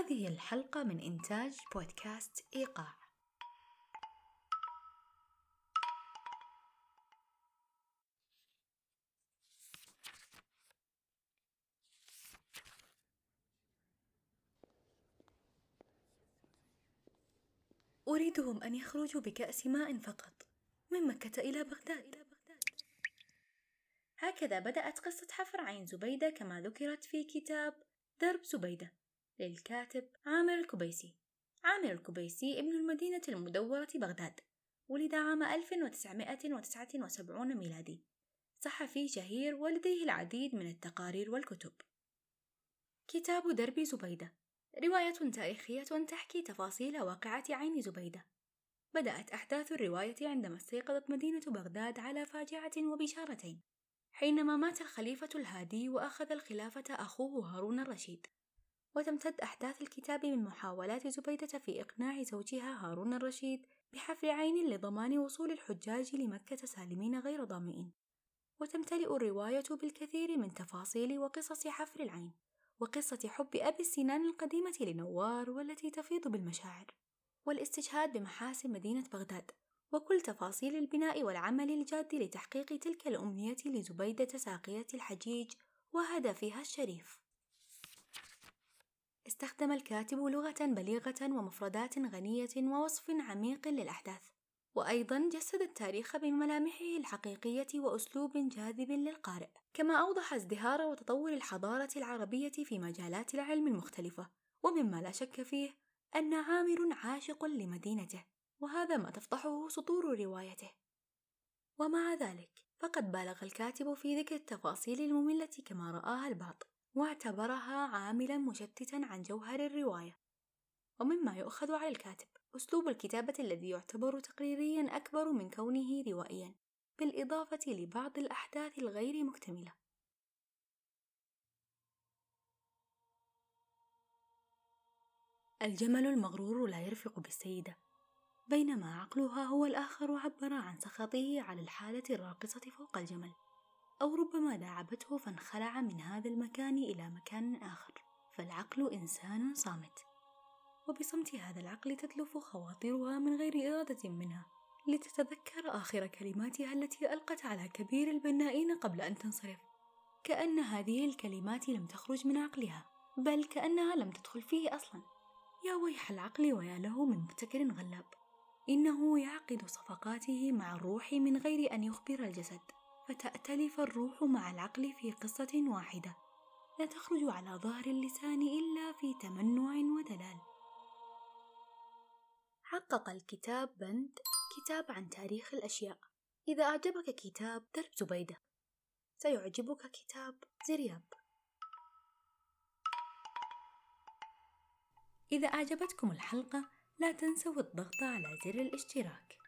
هذه الحلقة من إنتاج بودكاست إيقاع. أريدهم أن يخرجوا بكأس ماء فقط من مكة إلى بغداد. هكذا بدأت قصة حفر عين زبيدة كما ذكرت في كتاب درب زبيدة. للكاتب عامر الكبيسي عامر الكبيسي ابن المدينة المدورة بغداد ولد عام 1979 ميلادي. صحفي شهير ولديه العديد من التقارير والكتب. كتاب درب زبيدة. رواية تاريخية تحكي تفاصيل واقعة عين زبيدة. بدأت أحداث الرواية عندما استيقظت مدينة بغداد على فاجعة وبشارتين حينما مات الخليفة الهادي وأخذ الخلافة أخوه هارون الرشيد. وتمتد أحداث الكتاب من محاولات زبيدة في إقناع زوجها هارون الرشيد بحفر عين لضمان وصول الحجاج لمكة سالمين غير ظامئين وتمتلئ الرواية بالكثير من تفاصيل وقصص حفر العين وقصة حب أبي السنان القديمة لنوار والتي تفيض بالمشاعر والاستشهاد بمحاسن مدينة بغداد وكل تفاصيل البناء والعمل الجاد لتحقيق تلك الأمنية لزبيدة ساقية الحجيج وهدفها الشريف. استخدم الكاتب لغة بليغة ومفردات غنية ووصف عميق للأحداث وأيضا جسد التاريخ بملامحه الحقيقية وأسلوب جاذب للقارئ. كما أوضح ازدهار وتطور الحضارة العربية في مجالات العلم المختلفة ومما لا شك فيه أن عامر عاشق لمدينته وهذا ما تفضحه سطور روايته. ومع ذلك فقد بالغ الكاتب في ذكر التفاصيل المملة كما رآها البعض. واعتبرها عاملا مشتتا عن جوهر الرواية. ومما يؤخذ على الكاتب. أسلوب الكتابة الذي يعتبر تقريريا أكبر من كونه روائيا بالإضافة لبعض الأحداث الغير مكتملة. الجمل المغرور لا يرفق بالسيدة بينما عقلها هو الآخر عبر عن سخطه على الحالة الراقصة فوق الجمل. أو ربما داعبته فانخلع من هذا المكان إلى مكان آخر فالعقل إنسان صامت. وبصمت هذا العقل تتلف خواطرها من غير إرادة منها لتتذكر آخر كلماتها التي ألقت على كبير البنائين قبل أن تنصرف. كأن هذه الكلمات لم تخرج من عقلها بل كأنها لم تدخل فيه أصلا. يا ويح العقل ويا له من مبتكر غلاب. إنه يعقد صفقاته مع الروح من غير أن يخبر الجسد. فتأتلف الروح مع العقل في قصة واحدة. لا تخرج على ظهر اللسان إلا في تمنع ودلال. حقق الكتاب بند كتاب عن تاريخ الأشياء. إذا أعجبك كتاب درب زبيدة. سيعجبك كتاب زرياب. إذا أعجبتكم الحلقة لا تنسوا الضغط على زر الاشتراك.